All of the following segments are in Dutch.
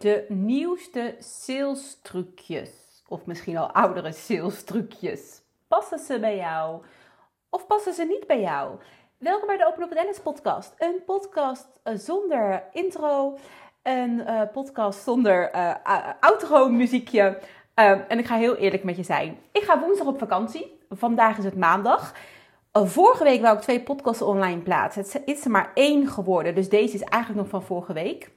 de nieuwste sales trucjes. Of misschien al oudere sales trucjes. Passen ze bij jou? Of passen ze niet bij jou? Welkom bij de Open Up Dennis podcast. Een podcast eh, zonder intro. Een uh, podcast zonder uh, outro muziekje. en ik ga heel eerlijk met je zijn. Ik ga woensdag op vakantie. Vandaag is het maandag. vorige week wou ik twee podcasts online plaatsen. Het is er maar één geworden. Dus deze is eigenlijk nog van vorige week.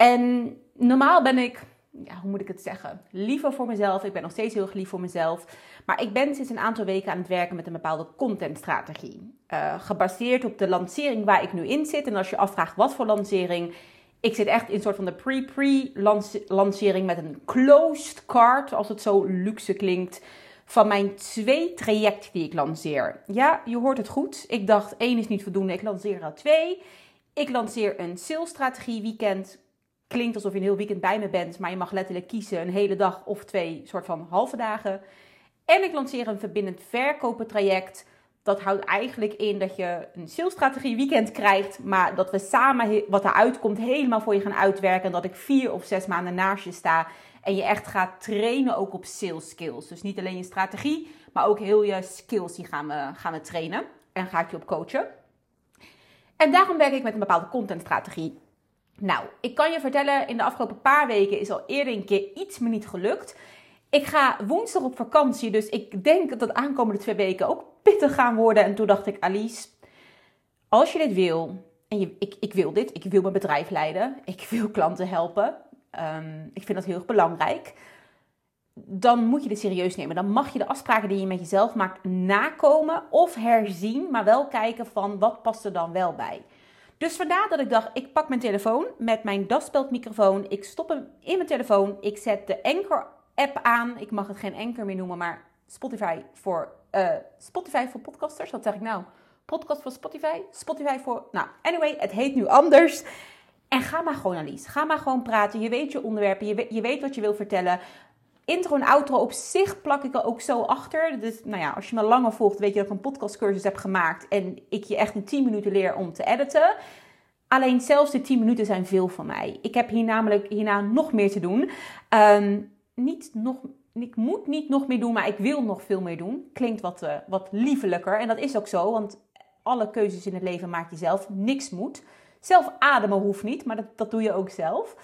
En normaal ben ik, ja, hoe moet ik het zeggen, liever voor mezelf. Ik ben nog steeds heel lief voor mezelf. Maar ik ben sinds een aantal weken aan het werken met een bepaalde contentstrategie. Uh, gebaseerd op de lancering waar ik nu in zit. En als je afvraagt wat voor lancering, ik zit echt in een soort van de pre-pre-lancering met een closed card, als het zo luxe klinkt, van mijn twee trajecten die ik lanceer. Ja, je hoort het goed. Ik dacht één is niet voldoende, ik lanceer er twee. Ik lanceer een salesstrategie weekend klinkt alsof je een heel weekend bij me bent, maar je mag letterlijk kiezen een hele dag of twee soort van halve dagen. En ik lanceer een verbindend verkopen traject. Dat houdt eigenlijk in dat je een salesstrategie weekend krijgt, maar dat we samen wat eruit komt helemaal voor je gaan uitwerken. En dat ik vier of zes maanden naast je sta en je echt gaat trainen ook op sales skills. Dus niet alleen je strategie, maar ook heel je skills die gaan we, gaan we trainen. En ga ik je op coachen. En daarom werk ik met een bepaalde contentstrategie. Nou, ik kan je vertellen, in de afgelopen paar weken is al eerder een keer iets me niet gelukt. Ik ga woensdag op vakantie, dus ik denk dat de aankomende twee weken ook pittig gaan worden. En toen dacht ik, Alice, als je dit wil, en je, ik, ik wil dit, ik wil mijn bedrijf leiden, ik wil klanten helpen, ehm, ik vind dat heel erg belangrijk, dan moet je dit serieus nemen. Dan mag je de afspraken die je met jezelf maakt nakomen of herzien, maar wel kijken van wat past er dan wel bij. Dus vandaar dat ik dacht, ik pak mijn telefoon met mijn microfoon. Ik stop hem in mijn telefoon. Ik zet de Anchor app aan. Ik mag het geen Anchor meer noemen, maar Spotify voor, uh, Spotify voor podcasters. Wat zeg ik nou? Podcast voor Spotify? Spotify voor... Nou, anyway, het heet nu anders. En ga maar gewoon, Alice. Ga maar gewoon praten. Je weet je onderwerpen. Je je weet wat je wil vertellen intro en outro op zich plak ik er ook zo achter. Dus nou ja, als je me langer volgt, weet je dat ik een podcastcursus heb gemaakt. En ik je echt in 10 minuten leer om te editen. Alleen zelfs de 10 minuten zijn veel van mij. Ik heb hier namelijk hierna nog meer te doen. Um, niet nog, ik moet niet nog meer doen, maar ik wil nog veel meer doen. Klinkt wat, uh, wat liefelijker. En dat is ook zo, want alle keuzes in het leven maak je zelf. Niks moet. Zelf ademen hoeft niet, maar dat, dat doe je ook zelf.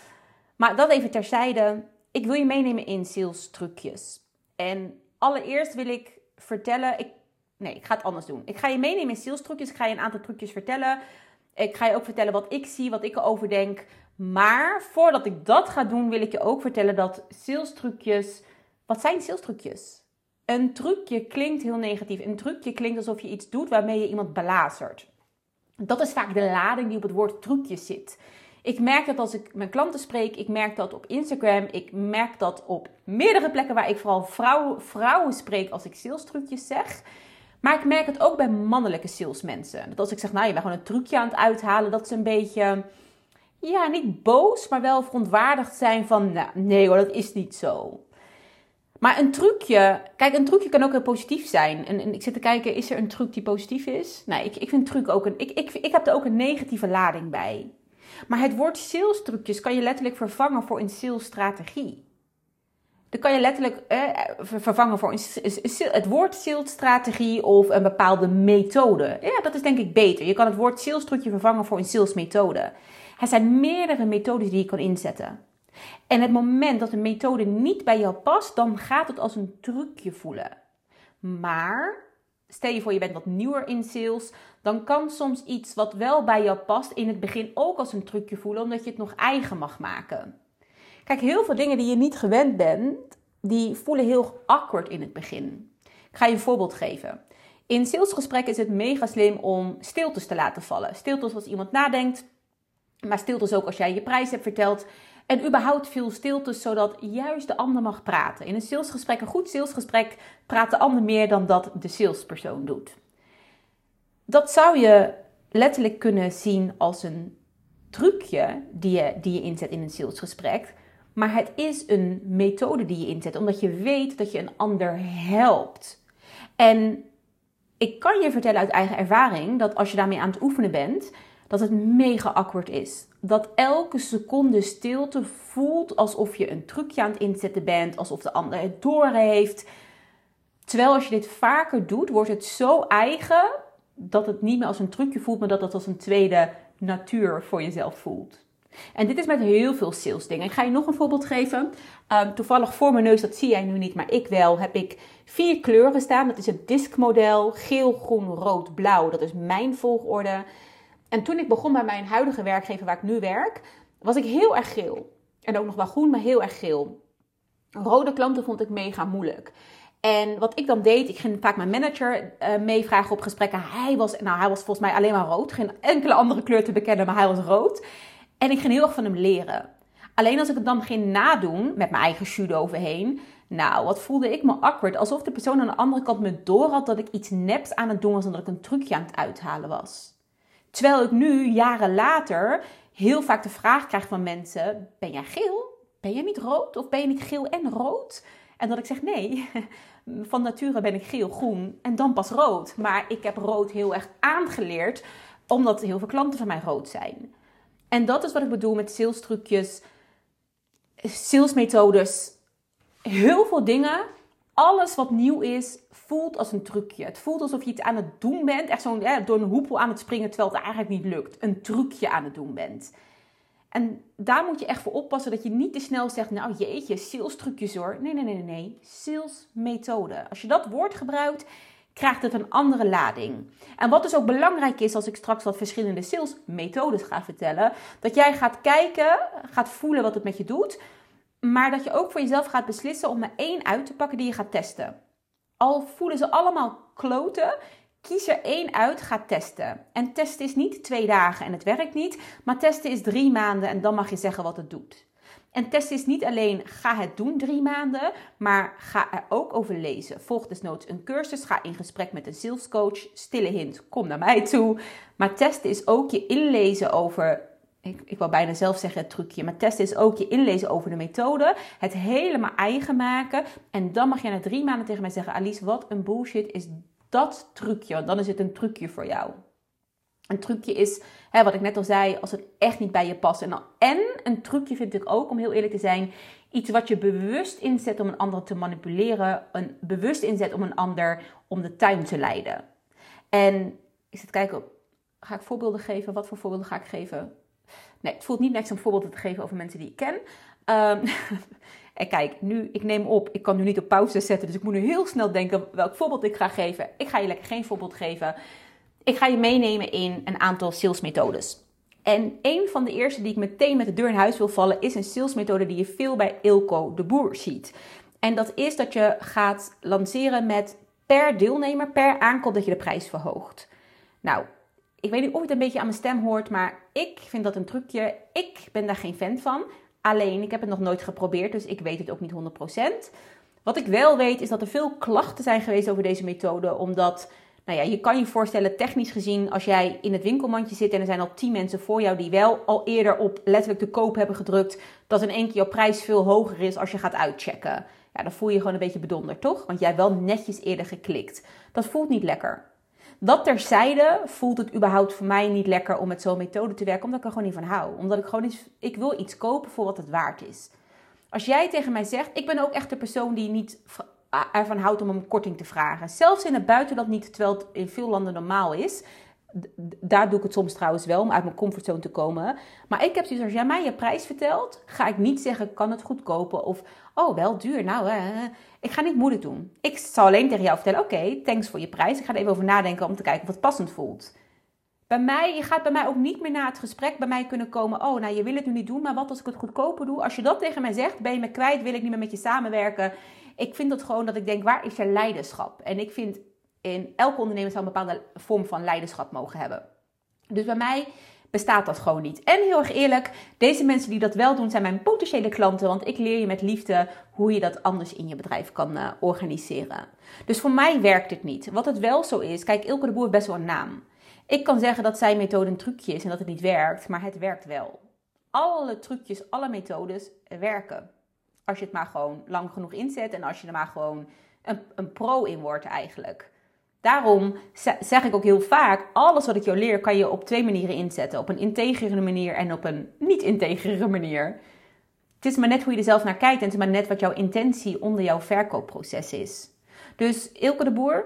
Maar dat even terzijde. Ik wil je meenemen in sales trucjes. En allereerst wil ik vertellen. Ik, nee, ik ga het anders doen. Ik ga je meenemen in sales trucjes. Ik ga je een aantal trucjes vertellen. Ik ga je ook vertellen wat ik zie, wat ik erover denk. Maar voordat ik dat ga doen, wil ik je ook vertellen dat sales trucjes. Wat zijn sales trucjes? Een trucje klinkt heel negatief. Een trucje klinkt alsof je iets doet waarmee je iemand belazert. Dat is vaak de lading die op het woord trucje zit. Ik merk dat als ik mijn klanten spreek, ik merk dat op Instagram, ik merk dat op meerdere plekken waar ik vooral vrouwen, vrouwen spreek als ik salestrucjes zeg. Maar ik merk het ook bij mannelijke salesmensen. Dat als ik zeg, nou je bent gewoon een trucje aan het uithalen, dat ze een beetje, ja, niet boos, maar wel verontwaardigd zijn van, nou, nee hoor, dat is niet zo. Maar een trucje, kijk, een trucje kan ook heel positief zijn. En, en, ik zit te kijken, is er een truc die positief is? Nee, ik, ik vind truc ook een, ik, ik, ik heb er ook een negatieve lading bij. Maar het woord sales kan je letterlijk vervangen voor een salesstrategie. Dan kan je letterlijk eh, vervangen voor een, het woord salesstrategie of een bepaalde methode. Ja, dat is denk ik beter. Je kan het woord salestrucje vervangen voor een salesmethode. Er zijn meerdere methodes die je kan inzetten. En het moment dat een methode niet bij jou past, dan gaat het als een trucje voelen. Maar stel je voor je bent wat nieuwer in sales, dan kan soms iets wat wel bij jou past in het begin ook als een trucje voelen, omdat je het nog eigen mag maken. Kijk, heel veel dingen die je niet gewend bent, die voelen heel awkward in het begin. Ik ga je een voorbeeld geven. In salesgesprekken is het mega slim om stiltes te laten vallen. Stiltes als iemand nadenkt, maar stiltes ook als jij je prijs hebt verteld. En überhaupt veel stiltes, zodat juist de ander mag praten. In een salesgesprek, een goed salesgesprek, praat de ander meer dan dat de salespersoon doet. Dat zou je letterlijk kunnen zien als een trucje die je, die je inzet in een salesgesprek. Maar het is een methode die je inzet, omdat je weet dat je een ander helpt. En ik kan je vertellen uit eigen ervaring dat als je daarmee aan het oefenen bent, dat het mega awkward is. Dat elke seconde stilte voelt alsof je een trucje aan het inzetten bent, alsof de ander het door heeft. Terwijl als je dit vaker doet, wordt het zo eigen dat het niet meer als een trucje voelt, maar dat het als een tweede natuur voor jezelf voelt. En dit is met heel veel sales dingen. Ik ga je nog een voorbeeld geven. Um, toevallig voor mijn neus, dat zie jij nu niet, maar ik wel, heb ik vier kleuren staan. Dat is het diskmodel. Geel, groen, rood, blauw. Dat is mijn volgorde. En toen ik begon bij mijn huidige werkgever waar ik nu werk, was ik heel erg geel. En ook nog wel groen, maar heel erg geel. Rode klanten vond ik mega moeilijk. En wat ik dan deed, ik ging vaak mijn manager uh, meevragen op gesprekken. Hij was, nou, hij was volgens mij alleen maar rood. Geen enkele andere kleur te bekennen, maar hij was rood. En ik ging heel erg van hem leren. Alleen als ik het dan ging nadoen, met mijn eigen judo overheen. Nou, wat voelde ik me awkward. Alsof de persoon aan de andere kant me door had dat ik iets neps aan het doen was en dat ik een trucje aan het uithalen was. Terwijl ik nu, jaren later, heel vaak de vraag krijg van mensen: Ben jij geel? Ben je niet rood? Of ben je niet geel en rood? En dat ik zeg: Nee, van nature ben ik geel-groen en dan pas rood. Maar ik heb rood heel erg aangeleerd, omdat heel veel klanten van mij rood zijn. En dat is wat ik bedoel met sales trucjes, salesmethodes. Heel veel dingen, alles wat nieuw is, voelt als een trucje. Het voelt alsof je iets aan het doen bent. Echt zo'n door een hoepel aan het springen terwijl het eigenlijk niet lukt. Een trucje aan het doen bent. En daar moet je echt voor oppassen dat je niet te snel zegt, nou jeetje, sales trucjes hoor. Nee, nee, nee, nee. Sales methode. Als je dat woord gebruikt, krijgt het een andere lading. En wat dus ook belangrijk is als ik straks wat verschillende salesmethodes ga vertellen, dat jij gaat kijken, gaat voelen wat het met je doet, maar dat je ook voor jezelf gaat beslissen om er één uit te pakken die je gaat testen. Al voelen ze allemaal kloten, kies er één uit, ga testen. En testen is niet twee dagen en het werkt niet, maar testen is drie maanden en dan mag je zeggen wat het doet. En testen is niet alleen ga het doen drie maanden, maar ga er ook over lezen. Volg desnoods een cursus, ga in gesprek met een salescoach. Stille hint, kom naar mij toe. Maar testen is ook je inlezen over ik, ik wil bijna zelf zeggen het trucje, maar testen is ook je inlezen over de methode, het helemaal eigen maken. En dan mag je na drie maanden tegen mij zeggen, Alice, wat een bullshit is dat trucje. Dan is het een trucje voor jou. Een trucje is, hè, wat ik net al zei, als het echt niet bij je past. En, en een trucje vind ik ook, om heel eerlijk te zijn, iets wat je bewust inzet om een ander te manipuleren. Een bewust inzet om een ander om de tuin te leiden. En ik zit kijken, ga ik voorbeelden geven? Wat voor voorbeelden ga ik geven? Nee, het voelt niet niks om voorbeelden te geven over mensen die ik ken. Um, en kijk, nu, ik neem op, ik kan nu niet op pauze zetten, dus ik moet nu heel snel denken welk voorbeeld ik ga geven. Ik ga je lekker geen voorbeeld geven. Ik ga je meenemen in een aantal salesmethodes. En een van de eerste die ik meteen met de deur in huis wil vallen, is een salesmethode die je veel bij Ilko de Boer ziet. En dat is dat je gaat lanceren met per deelnemer, per aankoop, dat je de prijs verhoogt. Nou, ik weet niet of het een beetje aan mijn stem hoort, maar ik vind dat een trucje. Ik ben daar geen fan van. Alleen, ik heb het nog nooit geprobeerd, dus ik weet het ook niet 100%. Wat ik wel weet, is dat er veel klachten zijn geweest over deze methode, omdat nou ja, je kan je voorstellen, technisch gezien, als jij in het winkelmandje zit en er zijn al 10 mensen voor jou die wel al eerder op letterlijk de koop hebben gedrukt, dat in één keer jouw prijs veel hoger is als je gaat uitchecken. Ja, dan voel je je gewoon een beetje bedonderd, toch? Want jij hebt wel netjes eerder geklikt. Dat voelt niet lekker. Dat terzijde voelt het überhaupt voor mij niet lekker om met zo'n methode te werken, omdat ik er gewoon niet van hou. Omdat ik gewoon iets, ik wil iets kopen voor wat het waard is. Als jij tegen mij zegt, ik ben ook echt de persoon die niet ervan houdt om een korting te vragen. Zelfs in het buitenland niet, terwijl het in veel landen normaal is. Daar doe ik het soms trouwens wel om uit mijn comfortzone te komen. Maar ik heb zoiets als jij mij je prijs vertelt, ga ik niet zeggen kan het goedkopen of oh wel duur. Nou, ik ga niet moeilijk doen. Ik zal alleen tegen jou vertellen: oké, thanks voor je prijs. Ik ga er even over nadenken om te kijken of het passend voelt. Bij mij, je gaat bij mij ook niet meer na het gesprek bij mij kunnen komen. Oh, nou, je wil het nu niet doen, maar wat als ik het goedkoper doe? Als je dat tegen mij zegt, ben je me kwijt, wil ik niet meer met je samenwerken. Ik vind het gewoon dat ik denk, waar is je leiderschap? En ik vind in elke ondernemer zou een bepaalde vorm van leiderschap mogen hebben. Dus bij mij bestaat dat gewoon niet. En heel erg eerlijk, deze mensen die dat wel doen, zijn mijn potentiële klanten. Want ik leer je met liefde hoe je dat anders in je bedrijf kan uh, organiseren. Dus voor mij werkt het niet. Wat het wel zo is, kijk, Ilke de Boer is best wel een naam. Ik kan zeggen dat zijn methode een trucje is en dat het niet werkt, maar het werkt wel. Alle trucjes, alle methodes werken. Als je het maar gewoon lang genoeg inzet en als je er maar gewoon een, een pro in wordt eigenlijk. Daarom zeg ik ook heel vaak: alles wat ik jou leer, kan je op twee manieren inzetten: op een integere manier en op een niet-integere manier. Het is maar net hoe je er zelf naar kijkt en het is maar net wat jouw intentie onder jouw verkoopproces is. Dus Ilke de Boer,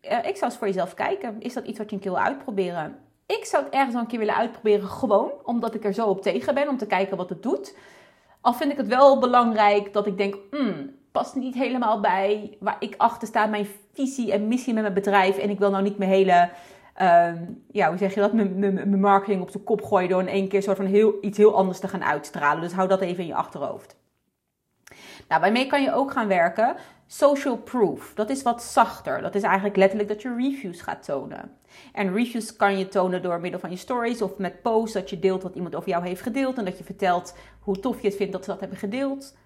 ik zou eens voor jezelf kijken. Is dat iets wat je een keer wil uitproberen? Ik zou het ergens een keer willen uitproberen, gewoon omdat ik er zo op tegen ben, om te kijken wat het doet. Al vind ik het wel belangrijk dat ik denk, hmm, past niet helemaal bij waar ik achter sta, mijn visie en missie met mijn bedrijf. En ik wil nou niet mijn hele, uh, ja, hoe zeg je dat, mijn marketing op de kop gooien door in één keer soort van heel, iets heel anders te gaan uitstralen. Dus hou dat even in je achterhoofd. Nou, waarmee kan je ook gaan werken. Social proof, dat is wat zachter. Dat is eigenlijk letterlijk dat je reviews gaat tonen. En reviews kan je tonen door middel van je stories of met posts dat je deelt wat iemand over jou heeft gedeeld en dat je vertelt hoe tof je het vindt dat ze dat hebben gedeeld.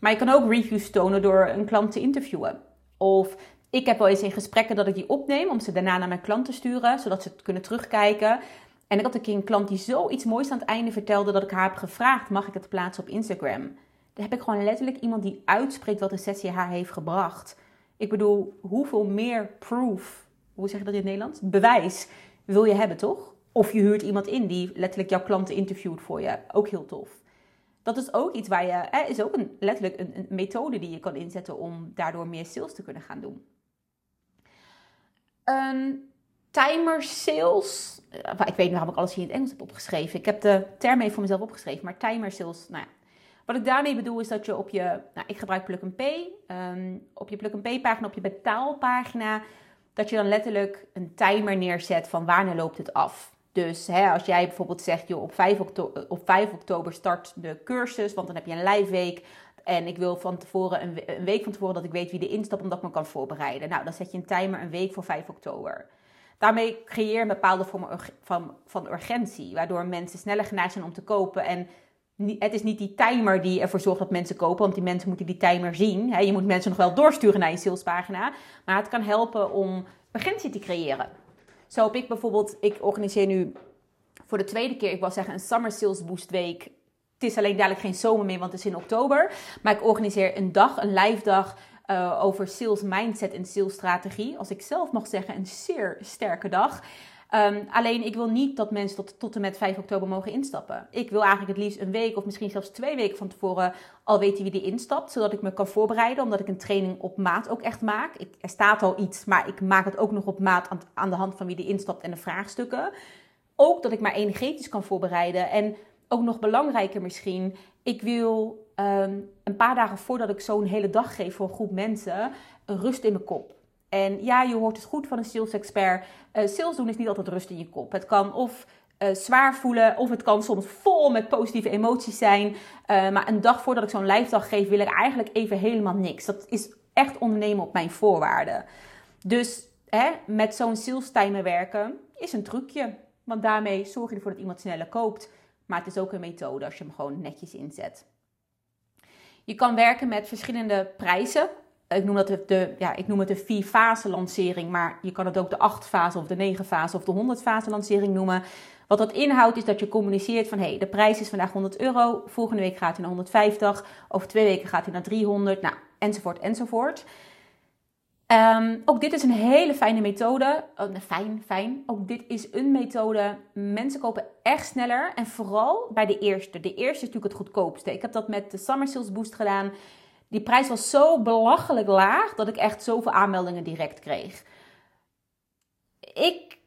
Maar je kan ook reviews tonen door een klant te interviewen. Of ik heb wel eens in gesprekken dat ik die opneem om ze daarna naar mijn klant te sturen, zodat ze het kunnen terugkijken. En ik had een keer een klant die zoiets moois aan het einde vertelde dat ik haar heb gevraagd: mag ik het plaatsen op Instagram? Dan heb ik gewoon letterlijk iemand die uitspreekt wat de sessie haar heeft gebracht. Ik bedoel, hoeveel meer proof, hoe zeg je dat in het Nederlands? Bewijs wil je hebben, toch? Of je huurt iemand in die letterlijk jouw klanten interviewt voor je. Ook heel tof. Dat is ook iets waar je, hè, is ook een, letterlijk een, een methode die je kan inzetten om daardoor meer sales te kunnen gaan doen. Een timer sales. Eh, ik weet niet waarom ik alles hier in het Engels heb opgeschreven. Ik heb de term even voor mezelf opgeschreven. Maar timer sales, nou ja. Wat ik daarmee bedoel is dat je op je, nou, ik gebruik Plug and Pay, um, op je Plug and Pay pagina, op je betaalpagina, dat je dan letterlijk een timer neerzet van wanneer loopt het af. Dus hè, als jij bijvoorbeeld zegt, joh, op 5, oktober, op 5 oktober start de cursus, want dan heb je een live week. En ik wil van tevoren, een, een week van tevoren, dat ik weet wie de instapt, omdat ik me kan voorbereiden. Nou, dan zet je een timer een week voor 5 oktober. Daarmee creëer je een bepaalde vorm van, van urgentie, waardoor mensen sneller geneigd zijn om te kopen. En het is niet die timer die ervoor zorgt dat mensen kopen, want die mensen moeten die timer zien. Je moet mensen nog wel doorsturen naar je salespagina, maar het kan helpen om urgentie te creëren. Zo heb ik bijvoorbeeld, ik organiseer nu voor de tweede keer, ik wil zeggen een Summer Sales Boost Week. Het is alleen dadelijk geen zomer meer, want het is in oktober. Maar ik organiseer een dag, een live dag uh, over sales mindset en sales strategie. Als ik zelf mag zeggen, een zeer sterke dag. Um, alleen ik wil niet dat mensen tot, tot en met 5 oktober mogen instappen. Ik wil eigenlijk het liefst een week of misschien zelfs twee weken van tevoren al weten wie die instapt. Zodat ik me kan voorbereiden, omdat ik een training op maat ook echt maak. Ik, er staat al iets, maar ik maak het ook nog op maat aan, de hand van wie die instapt en de vraagstukken. Ook dat ik maar energetisch kan voorbereiden. En ook nog belangrijker misschien, ik wil um, een paar dagen voordat ik zo'n hele dag geef voor een groep mensen, rust in mijn kop. En ja, je hoort het goed van een sales expert. Uh, sales doen is niet altijd rust in je kop. Het kan of uh, zwaar voelen, of het kan soms vol met positieve emoties zijn. Uh, maar een dag voordat ik zo'n live dag geef, wil ik eigenlijk even helemaal niks. Dat is echt ondernemen op mijn voorwaarden. Dus hè, met zo'n sales timer werken is een trucje. Want daarmee zorg je ervoor dat iemand sneller koopt. Maar het is ook een methode als je hem gewoon netjes inzet. Je kan werken met verschillende prijzen ik noem, dat de, ja, ik noem het de vier fase lancering, maar je kan het ook de acht fase of de negen fase of de 100 fase lancering noemen. Wat dat inhoudt is dat je communiceert van hey, de prijs is vandaag 100 euro, volgende week gaat hij naar 150, over twee weken gaat hij naar 300, nou, enzovoort, enzovoort. Um, ook dit is een hele fijne methode. Oh, fijn, fijn. Ook dit is een methode. Mensen kopen echt sneller. En vooral bij de eerste. De eerste is natuurlijk het goedkoopste. Ik heb dat met de Summer Sales Boost gedaan. Die prijs was zo belachelijk laag dat ik echt zoveel aanmeldingen direct kreeg. Ik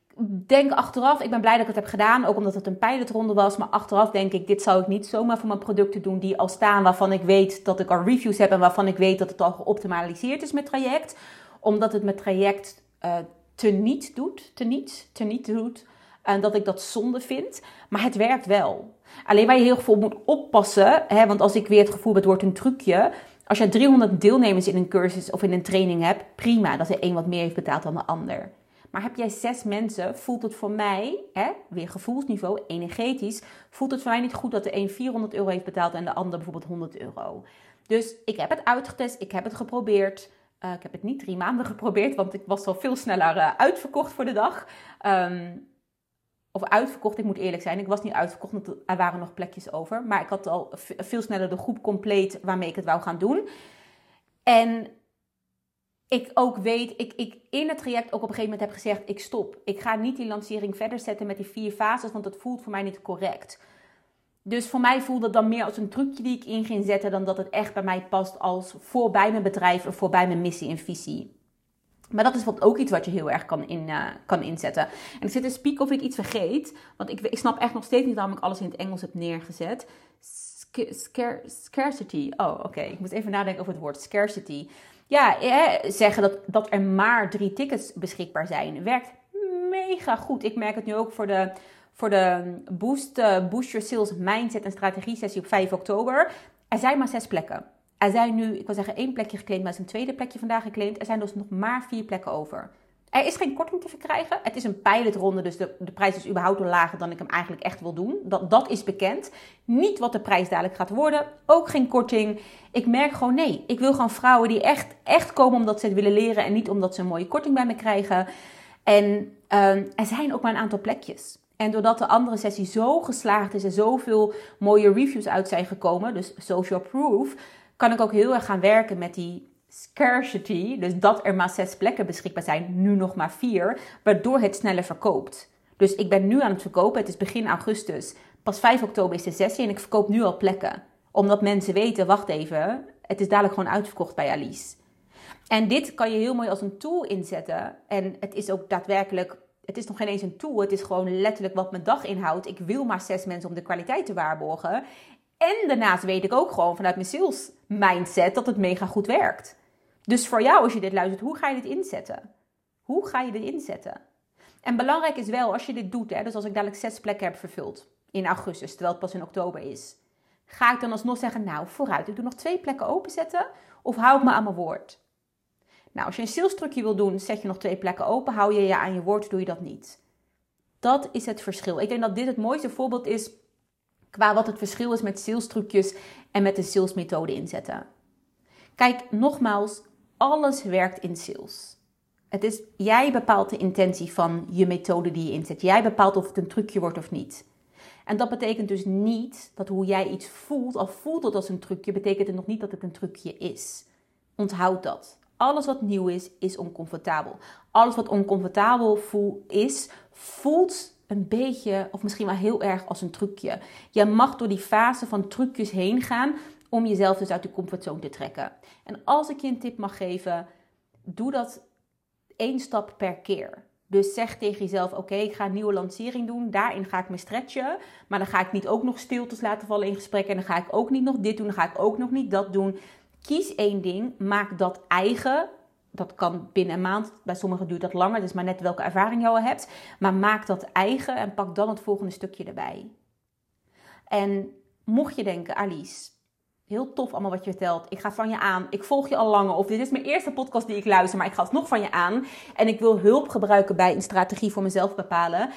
denk achteraf, ik ben blij dat ik het heb gedaan, ook omdat het een pilotronde was. Maar achteraf denk ik, dit zou ik niet zomaar voor mijn producten doen die al staan, waarvan ik weet dat ik al reviews heb en waarvan ik weet dat het al geoptimaliseerd is met traject. Omdat het met traject uh, te niet doet, te niet, te niet doet. En dat ik dat zonde vind. Maar het werkt wel. Alleen waar je heel veel moet oppassen, hè, want als ik weer het gevoel heb, het wordt een trucje als je 300 deelnemers in een cursus of in een training hebt, prima dat er één wat meer heeft betaald dan de ander. Maar heb jij zes mensen, voelt het voor mij, hè, weer gevoelsniveau, energetisch, voelt het voor mij niet goed dat de een 400 euro heeft betaald en de ander bijvoorbeeld 100 euro. Dus ik heb het uitgetest, ik heb het geprobeerd. Uh, ik heb het niet drie maanden geprobeerd, want ik was al veel sneller uh, uitverkocht voor de dag. Um, of uitverkocht, ik moet eerlijk zijn. Ik was niet uitverkocht, want er waren nog plekjes over. Maar ik had al veel sneller de groep compleet waarmee ik het wou gaan doen. En ik ook weet, ik, ik in het traject ook op een gegeven moment heb gezegd: ik stop. Ik ga niet die lancering verder zetten met die vier fases, want dat voelt voor mij niet correct. Dus voor mij voelde het dan meer als een trucje die ik in ging zetten, dan dat het echt bij mij past als voorbij mijn bedrijf of voorbij mijn missie en visie. Maar dat is wat ook iets wat je heel erg kan, in, uh, kan inzetten. En ik zit te spieken of ik iets vergeet. Want ik, ik snap echt nog steeds niet waarom ik alles in het Engels heb neergezet. scarcity. Oh, oké. Ik moet even nadenken over het woord scarcity. Ja, eh, zeggen dat, dat er maar drie tickets beschikbaar zijn. Werkt mega goed. Ik merk het nu ook voor de, voor de Boost, uh, Boost Your Sales Mindset en Strategie sessie op 5 oktober. Er zijn maar zes plekken. Er zijn nu, ik wil zeggen, één plekje geclaimd, maar er is een tweede plekje vandaag geclaimd. Er zijn dus nog maar vier plekken over. Er is geen korting te verkrijgen. Het is een pilotronde, dus de, de prijs is überhaupt lager dan ik hem eigenlijk echt wil doen. Dat, dat is bekend. Niet wat de prijs dadelijk gaat worden. Ook geen korting. Ik merk gewoon nee. Ik wil gewoon vrouwen die echt, echt komen omdat ze het willen leren en niet omdat ze een mooie korting bij me krijgen. En ehm, er zijn ook maar een aantal plekjes. En doordat de andere sessie zo geslaagd is en zoveel mooie reviews uit zijn gekomen, dus social proof, kan ik ook heel erg gaan werken met die scarcity. Dus dat er maar zes plekken beschikbaar zijn, nu nog maar vier, waardoor het sneller verkoopt. Dus ik ben nu aan het verkopen, het is begin augustus. Pas 5 oktober is de sessie en ik verkoop nu al plekken. Omdat mensen weten, wacht even, het is dadelijk gewoon uitverkocht bij Alice. En dit kan je heel mooi als een tool inzetten. En het is ook daadwerkelijk, het is nog geen eens een tool, het is gewoon letterlijk wat mijn dag inhoudt. Ik wil maar zes mensen om de kwaliteit te waarborgen. En daarnaast weet ik ook gewoon vanuit mijn sales mindset dat het mega goed werkt. Dus voor jou, als je dit luistert, hoe ga je dit inzetten? Hoe ga je dit inzetten? En belangrijk is wel, als je dit doet, hè, dus als ik dadelijk zes plekken heb vervuld in augustus, terwijl het pas in oktober is, ga ik dan alsnog zeggen, nou vooruit, ik doe nog twee plekken openzetten of hou ik me aan mijn woord? Nou, als je een sales trucje wil doen, zet je nog twee plekken open, hou je je aan je woord, doe je dat niet. Dat is het verschil. Ik denk dat dit het mooiste voorbeeld is qua wat het verschil is met sales trucjes en met de salesmethode inzetten. Kijk, nogmaals, alles werkt in sales. Het is, jij bepaalt de intentie van je methode die je inzet. Jij bepaalt of het een trucje wordt of niet. En dat betekent dus niet dat hoe jij iets voelt, al voelt het als een trucje, betekent het nog niet dat het een trucje is. Onthoud dat. Alles wat nieuw is, is oncomfortabel. Alles wat oncomfortabel voel, is, voelt een beetje, of misschien wel heel erg als een trucje. Je mag door die fase van trucjes heen gaan om jezelf dus uit de comfortzone te trekken. En als ik je een tip mag geven, doe dat één stap per keer. Dus zeg tegen jezelf: Oké, ik ga een nieuwe lancering doen. Daarin ga ik me stretchen. Maar dan ga ik niet ook nog stiltes laten vallen in gesprekken. En dan ga ik ook niet nog dit doen. Dan ga ik ook nog niet dat doen. Kies één ding. Maak dat eigen. Dat kan binnen een maand. Bij sommigen duurt dat langer. Dus maar net welke ervaring je al hebt. Maar maak dat eigen en pak dan het volgende stukje erbij. En mocht je denken, Alice, Heel tof allemaal wat je vertelt. Ik ga van je aan. Ik volg je al langer. Of dit is mijn eerste podcast die ik luister, maar ik ga het nog van je aan. En ik wil hulp gebruiken bij een strategie voor mezelf bepalen.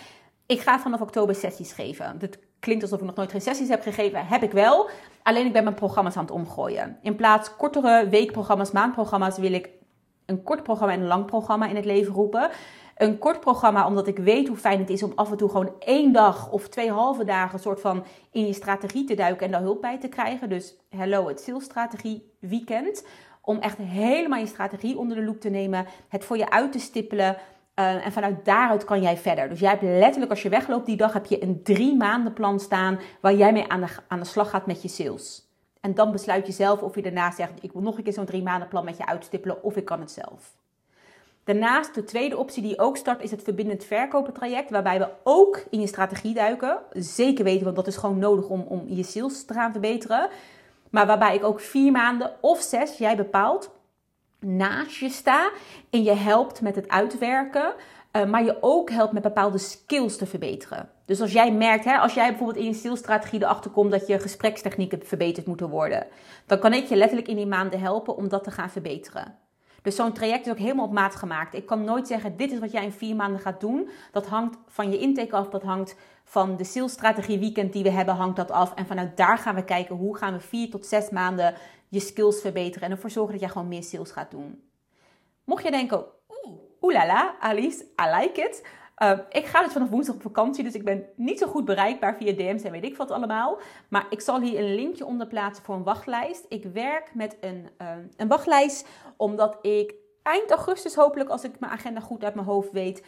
Ik ga vanaf oktober sessies geven. Het klinkt alsof ik nog nooit geen sessies heb gegeven. Heb ik wel. Alleen ik ben mijn programma's aan het omgooien. In plaats kortere weekprogramma's, maandprogramma's wil ik een kort programma en een lang programma in het leven roepen een kort programma, omdat ik weet hoe fijn het is om af en toe gewoon één dag of twee halve dagen soort van in je strategie te duiken en daar hulp bij te krijgen. Dus hello, het salesstrategie weekend. Om echt helemaal je strategie onder de loep te nemen, het voor je uit te stippelen. Uh, en vanuit daaruit kan jij verder. Dus jij hebt letterlijk, als je wegloopt die dag, heb je een drie maanden plan staan waar jij mee aan de, aan de slag gaat met je sales. En dan besluit je zelf of je daarna zegt, ik wil nog een keer zo'n drie maanden plan met je uitstippelen of ik kan het zelf. Daarnaast, de tweede optie die ook start, is het verbindend verkopen traject. Waarbij we ook in je strategie duiken. Zeker weten, want dat is gewoon nodig om, om je sales te gaan verbeteren. Maar waarbij ik ook vier maanden of zes, jij bepaalt, naast je sta. En je helpt met het uitwerken. Uh, maar je ook helpt met bepaalde skills te verbeteren. Dus als jij merkt, hè, als jij bijvoorbeeld in je salesstrategie erachter komt dat je gesprekstechnieken verbeterd moeten worden. Dan kan ik je letterlijk in die maanden helpen om dat te gaan verbeteren. Dus zo'n traject is ook helemaal op maat gemaakt. Ik kan nooit zeggen, dit is wat jij in vier maanden gaat doen. Dat hangt van je intake af, dat hangt van de salesstrategie weekend die we hebben, hangt dat af. En vanuit daar gaan we kijken, hoe gaan we vier tot zes maanden je skills verbeteren. En ervoor zorgen dat jij gewoon meer sales gaat doen. Mocht je denken, oeh, oelala, Alice, I like it. Uh, ik ga dus vanaf woensdag op vakantie, dus ik ben niet zo goed bereikbaar via DM's en weet ik wat allemaal. Maar ik zal hier een linkje onder plaatsen voor een wachtlijst. Ik werk met een, uh, een wachtlijst omdat ik eind augustus hopelijk, als ik mijn agenda goed uit mijn hoofd weet,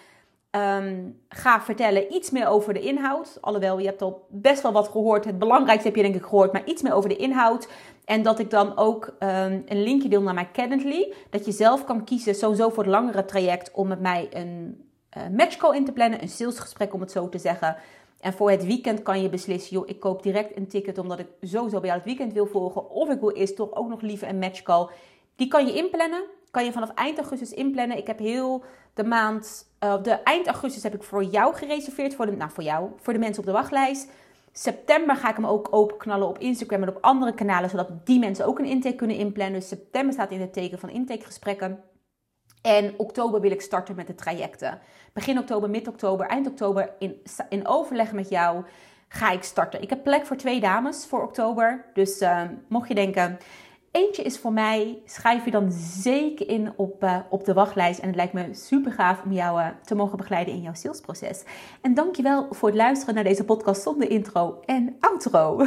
Ehm, ga vertellen iets meer over de inhoud. Alhoewel, je hebt al best wel wat gehoord. Het belangrijkste heb je denk ik gehoord, maar iets meer over de inhoud. En dat ik dan ook een linkje deel naar mijn Calendly. Dat je zelf kan kiezen, sowieso voor het langere traject, om met mij een matchcall in te plannen. Een salesgesprek om het zo te zeggen. En voor het weekend kan je beslissen, joh, ik koop direct een ticket omdat ik sowieso bij jou het weekend wil volgen. Of ik wil eerst toch ook nog liever een matchcall. Die kan je inplannen. Kan je vanaf eind augustus inplannen. Ik heb heel de maand, uh, de eind augustus heb ik voor jou gereserveerd. Voor de, nou, voor jou, voor de mensen op de wachtlijst. September ga ik hem ook openknallen op Instagram en op andere kanalen, zodat die mensen ook een intake kunnen inplannen. Dus september staat in het teken van intakegesprekken. En oktober wil ik starten met de trajecten. Begin oktober, mid oktober, eind oktober in, in overleg met jou ga ik starten. Ik heb plek voor twee dames voor oktober. Dus uh, mocht je denken, Eentje is voor mij, schrijf je dan zeker in op, uh, op de wachtlijst. En het lijkt me super gaaf om jou uh, te mogen begeleiden in jouw salesproces. En dankjewel voor het luisteren naar deze podcast zonder intro en outro.